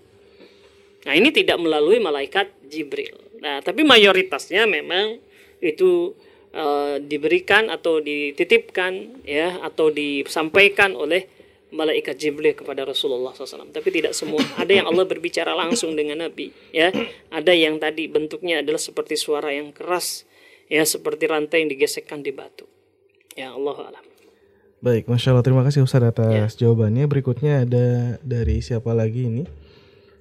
Nah ini tidak melalui malaikat Jibril. Nah tapi mayoritasnya memang itu uh, diberikan atau dititipkan ya atau disampaikan oleh malaikat Jibril kepada Rasulullah SAW. Tapi tidak semua. Ada yang Allah berbicara langsung dengan Nabi. Ya, ada yang tadi bentuknya adalah seperti suara yang keras, ya seperti rantai yang digesekkan di batu. Ya Allah alam. Baik, masya Allah terima kasih Ustaz atas ya. jawabannya. Berikutnya ada dari siapa lagi ini?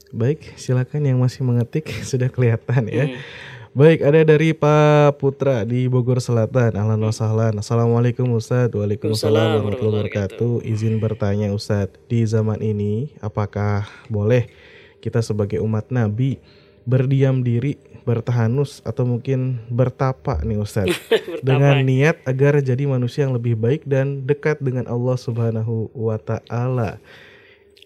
Baik, silakan yang masih mengetik *laughs* sudah kelihatan ya. Hmm. Baik, ada dari Pak Putra di Bogor Selatan. Ahlan wa sahlan. Assalamualaikum Ustadz. Waalaikumsalam warahmatullahi wabarakatuh. Izin bertanya Ustadz, di zaman ini apakah boleh kita sebagai umat Nabi berdiam diri, bertahanus atau mungkin bertapa nih Ustadz *laughs* dengan niat agar jadi manusia yang lebih baik dan dekat dengan Allah Subhanahu wa taala.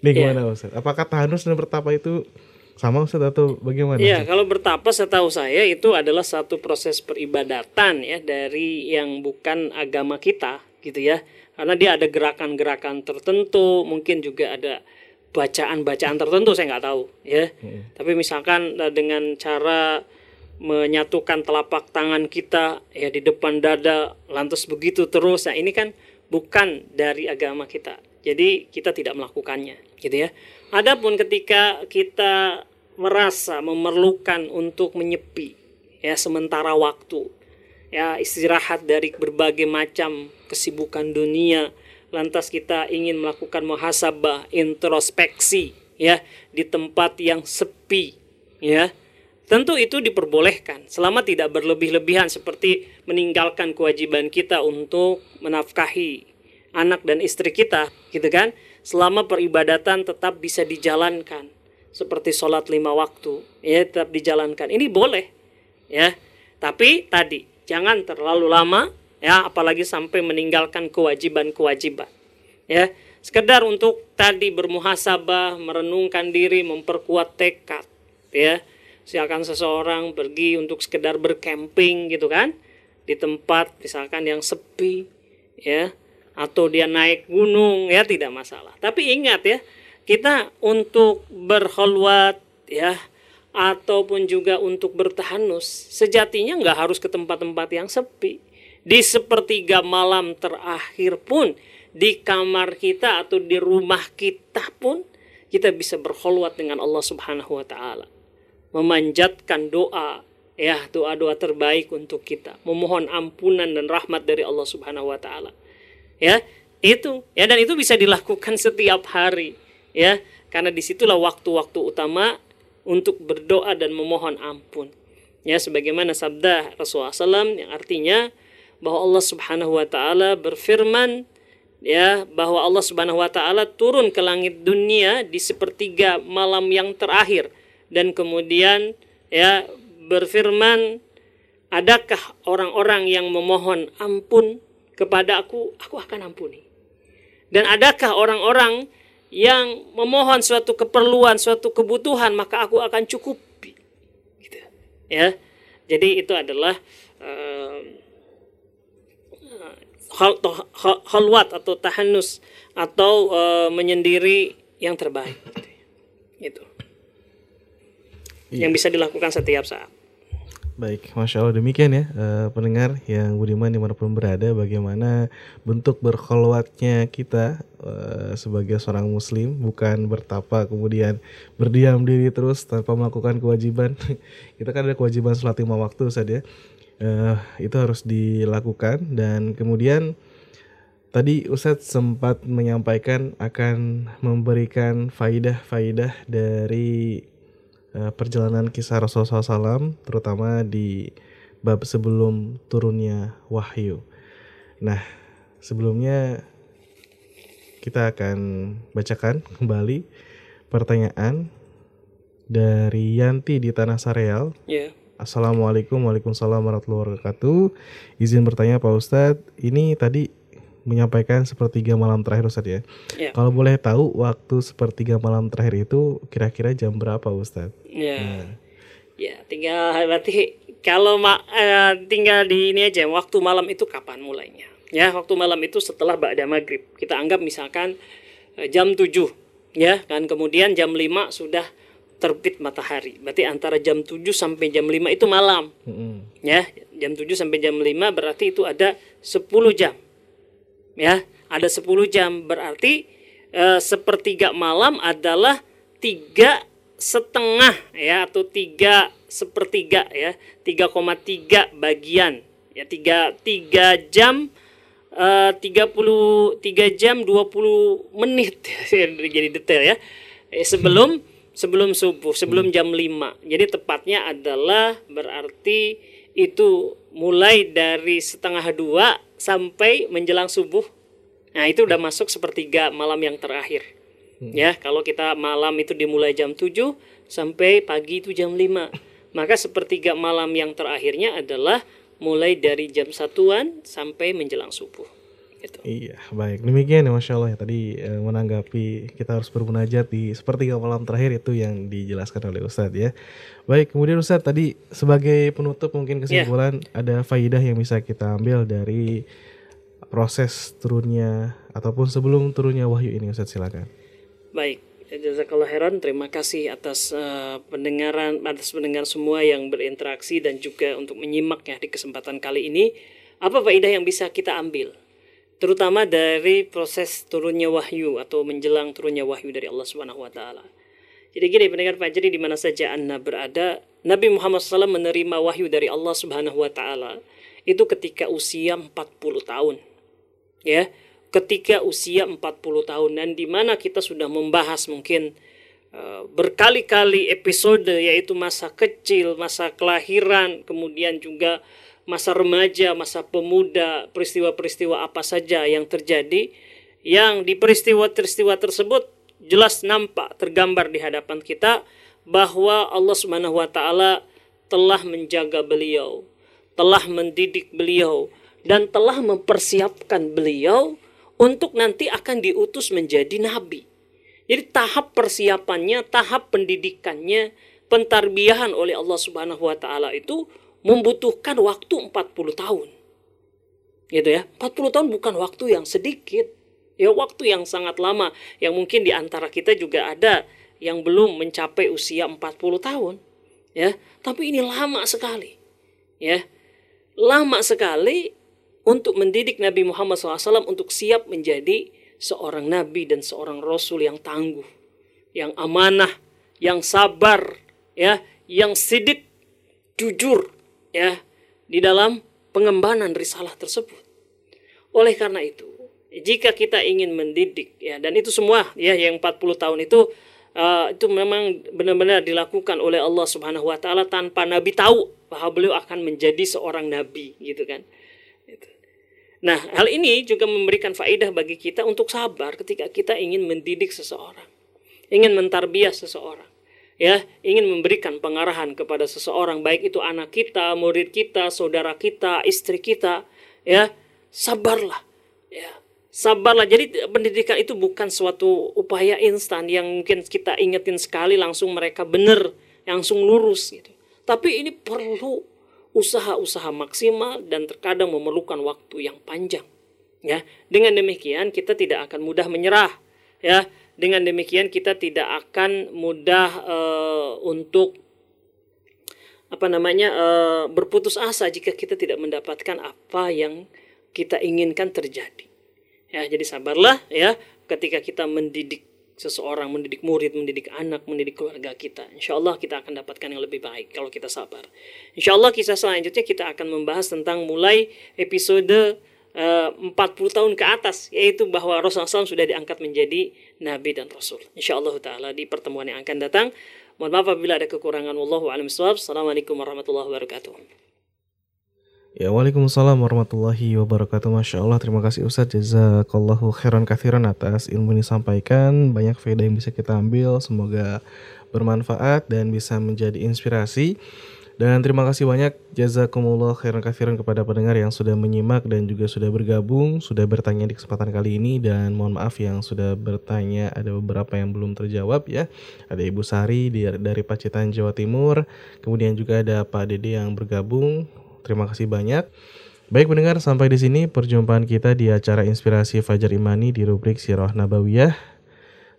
Nih iya. gimana yeah. Ustadz? Apakah tahanus dan bertapa itu sama Ustaz atau bagaimana? Iya, kalau bertapa setahu saya itu adalah satu proses peribadatan ya dari yang bukan agama kita gitu ya. Karena dia ada gerakan-gerakan tertentu, mungkin juga ada bacaan-bacaan tertentu saya nggak tahu ya. Hmm. Tapi misalkan eh, dengan cara menyatukan telapak tangan kita ya di depan dada lantas begitu terus. Nah, ini kan bukan dari agama kita. Jadi kita tidak melakukannya gitu ya. Adapun ketika kita merasa memerlukan untuk menyepi ya sementara waktu ya istirahat dari berbagai macam kesibukan dunia lantas kita ingin melakukan muhasabah introspeksi ya di tempat yang sepi ya tentu itu diperbolehkan selama tidak berlebih-lebihan seperti meninggalkan kewajiban kita untuk menafkahi anak dan istri kita gitu kan? Selama peribadatan tetap bisa dijalankan. Seperti sholat lima waktu ya tetap dijalankan. Ini boleh ya. Tapi tadi jangan terlalu lama ya apalagi sampai meninggalkan kewajiban-kewajiban ya. Sekedar untuk tadi bermuhasabah merenungkan diri memperkuat tekad ya. Silakan seseorang pergi untuk sekedar berkemping gitu kan? Di tempat misalkan yang sepi ya atau dia naik gunung ya tidak masalah. Tapi ingat ya, kita untuk berholwat ya ataupun juga untuk bertahanus sejatinya nggak harus ke tempat-tempat yang sepi. Di sepertiga malam terakhir pun di kamar kita atau di rumah kita pun kita bisa berholwat dengan Allah Subhanahu wa taala. Memanjatkan doa ya doa-doa terbaik untuk kita memohon ampunan dan rahmat dari Allah Subhanahu wa taala ya itu. Ya dan itu bisa dilakukan setiap hari. Ya karena di situlah waktu-waktu utama untuk berdoa dan memohon ampun. Ya sebagaimana sabda Rasulullah SAW yang artinya bahwa Allah Subhanahu wa taala berfirman ya bahwa Allah Subhanahu wa taala turun ke langit dunia di sepertiga malam yang terakhir. Dan kemudian ya berfirman, "Adakah orang-orang yang memohon ampun kepada aku, aku akan ampuni." Dan adakah orang-orang yang memohon suatu keperluan, suatu kebutuhan, maka aku akan cukupi. Gitu. Ya. Jadi itu adalah uh, hal, halwat atau tahanus atau uh, menyendiri yang terbaik. Gitu. Iya. Yang bisa dilakukan setiap saat. Baik, Masya Allah demikian ya uh, pendengar yang budiman di mana pun berada bagaimana bentuk berkholwatnya kita uh, sebagai seorang muslim bukan bertapa kemudian berdiam diri terus tanpa melakukan kewajiban. *laughs* Kita kan ada kewajiban sholat lima waktu saja uh, itu harus dilakukan dan kemudian tadi Ustadz sempat menyampaikan akan memberikan faidah-faidah dari Eh, perjalanan kisah Rasulullah SAW terutama di bab sebelum turunnya wahyu. Nah, sebelumnya kita akan bacakan *laughs* kembali pertanyaan dari Yanti di Tanah Sareal. Yeah. Assalamualaikum Waalaikumsalam warahmatullahi wabarakatuh. Izin bertanya Pak Ustadz, ini tadi menyampaikan sepertiga malam terakhir Ustadz ya. ya. Kalau boleh tahu waktu sepertiga malam terakhir itu kira-kira jam berapa Ustadz? Ya. Nah. Ya, tinggal berarti kalau ma uh, tinggal di ini aja waktu malam itu kapan mulainya? Ya, waktu malam itu setelah ba'da maghrib. Kita anggap misalkan uh, jam 7 ya kan kemudian jam 5 sudah terbit matahari. Berarti antara jam 7 sampai jam 5 itu malam. Mm -hmm. Ya, jam 7 sampai jam 5 berarti itu ada 10 jam ya ada 10 jam. Berarti e, sepertiga malam adalah tiga setengah ya atau tiga sepertiga ya 3,3 bagian. Ya tiga tiga jam eh, tiga puluh tiga jam 20 menit. *laughs* Jadi detail ya. Eh, sebelum sebelum subuh sebelum jam 5 jadi tepatnya adalah berarti itu mulai dari setengah dua sampai menjelang subuh. Nah, itu udah masuk sepertiga malam yang terakhir. Hmm. Ya, kalau kita malam itu dimulai jam 7 sampai pagi itu jam 5. Maka sepertiga malam yang terakhirnya adalah mulai dari jam satuan sampai menjelang subuh. Gitu. Iya, baik. Demikian ya Masya Allah ya tadi e, menanggapi kita harus bermunajat di sepertiga malam terakhir itu yang dijelaskan oleh Ustadz ya. Baik, kemudian Ustadz tadi sebagai penutup mungkin kesimpulan yeah. ada faidah yang bisa kita ambil dari proses turunnya ataupun sebelum turunnya wahyu ini Ustadz silakan. Baik, Jazakallah heran, terima kasih atas uh, pendengaran, atas pendengar semua yang berinteraksi dan juga untuk menyimak ya di kesempatan kali ini. Apa faidah yang bisa kita ambil? Terutama dari proses turunnya wahyu atau menjelang turunnya wahyu dari Allah Subhanahu wa taala. Jadi gini pendengar Fajri di mana saja Anda berada, Nabi Muhammad SAW menerima wahyu dari Allah Subhanahu wa taala itu ketika usia 40 tahun. Ya, ketika usia 40 tahun dan di mana kita sudah membahas mungkin uh, berkali-kali episode yaitu masa kecil, masa kelahiran, kemudian juga masa remaja, masa pemuda, peristiwa-peristiwa apa saja yang terjadi yang di peristiwa-peristiwa tersebut jelas nampak tergambar di hadapan kita bahwa Allah Subhanahu wa taala telah menjaga beliau, telah mendidik beliau dan telah mempersiapkan beliau untuk nanti akan diutus menjadi nabi. Jadi tahap persiapannya, tahap pendidikannya, pentarbiahan oleh Allah Subhanahu wa taala itu membutuhkan waktu 40 tahun. Gitu ya. 40 tahun bukan waktu yang sedikit. Ya waktu yang sangat lama yang mungkin di antara kita juga ada yang belum mencapai usia 40 tahun. Ya, tapi ini lama sekali. Ya. Lama sekali untuk mendidik Nabi Muhammad SAW untuk siap menjadi seorang nabi dan seorang rasul yang tangguh, yang amanah, yang sabar, ya, yang sidik jujur ya di dalam pengembangan risalah tersebut. Oleh karena itu, jika kita ingin mendidik ya dan itu semua ya yang 40 tahun itu uh, itu memang benar-benar dilakukan oleh Allah Subhanahu wa taala tanpa nabi tahu bahwa beliau akan menjadi seorang nabi gitu kan. Nah, hal ini juga memberikan faedah bagi kita untuk sabar ketika kita ingin mendidik seseorang, ingin mentarbiah seseorang ya ingin memberikan pengarahan kepada seseorang baik itu anak kita, murid kita, saudara kita, istri kita ya sabarlah ya sabarlah. Jadi pendidikan itu bukan suatu upaya instan yang mungkin kita ingetin sekali langsung mereka benar langsung lurus gitu. Tapi ini perlu usaha-usaha maksimal dan terkadang memerlukan waktu yang panjang ya. Dengan demikian kita tidak akan mudah menyerah ya dengan demikian kita tidak akan mudah uh, untuk apa namanya uh, berputus asa jika kita tidak mendapatkan apa yang kita inginkan terjadi. Ya, jadi sabarlah ya ketika kita mendidik seseorang, mendidik murid, mendidik anak, mendidik keluarga kita. Insya Allah kita akan dapatkan yang lebih baik kalau kita sabar. Insya Allah kisah selanjutnya kita akan membahas tentang mulai episode 40 eh, tahun ke atas yaitu bahwa Rasulullah SAW sudah diangkat menjadi nabi dan rasul. Insyaallah taala di pertemuan yang akan datang. Mohon maaf apabila ada kekurangan. Wallahu a'lam. Assalamualaikum warahmatullahi wabarakatuh. Ya, Waalaikumsalam warahmatullahi wabarakatuh. Masya Allah, terima kasih Ustadz. Jazakallahu khairan kathiran atas ilmu yang disampaikan. Banyak faedah yang bisa kita ambil. Semoga bermanfaat dan bisa menjadi inspirasi. Dan terima kasih banyak jazakumullah khairan kafiran kepada pendengar yang sudah menyimak dan juga sudah bergabung, sudah bertanya di kesempatan kali ini dan mohon maaf yang sudah bertanya ada beberapa yang belum terjawab ya. Ada Ibu Sari dari Pacitan Jawa Timur, kemudian juga ada Pak Dede yang bergabung. Terima kasih banyak. Baik pendengar, sampai di sini perjumpaan kita di acara Inspirasi Fajar Imani di rubrik Sirah Nabawiyah.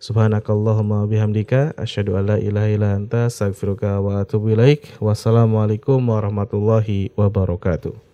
Subhanakallahumma bihamdika asyhadu alla ilaha illa anta astaghfiruka wa atubu ilaik. Wassalamualaikum warahmatullahi wabarakatuh.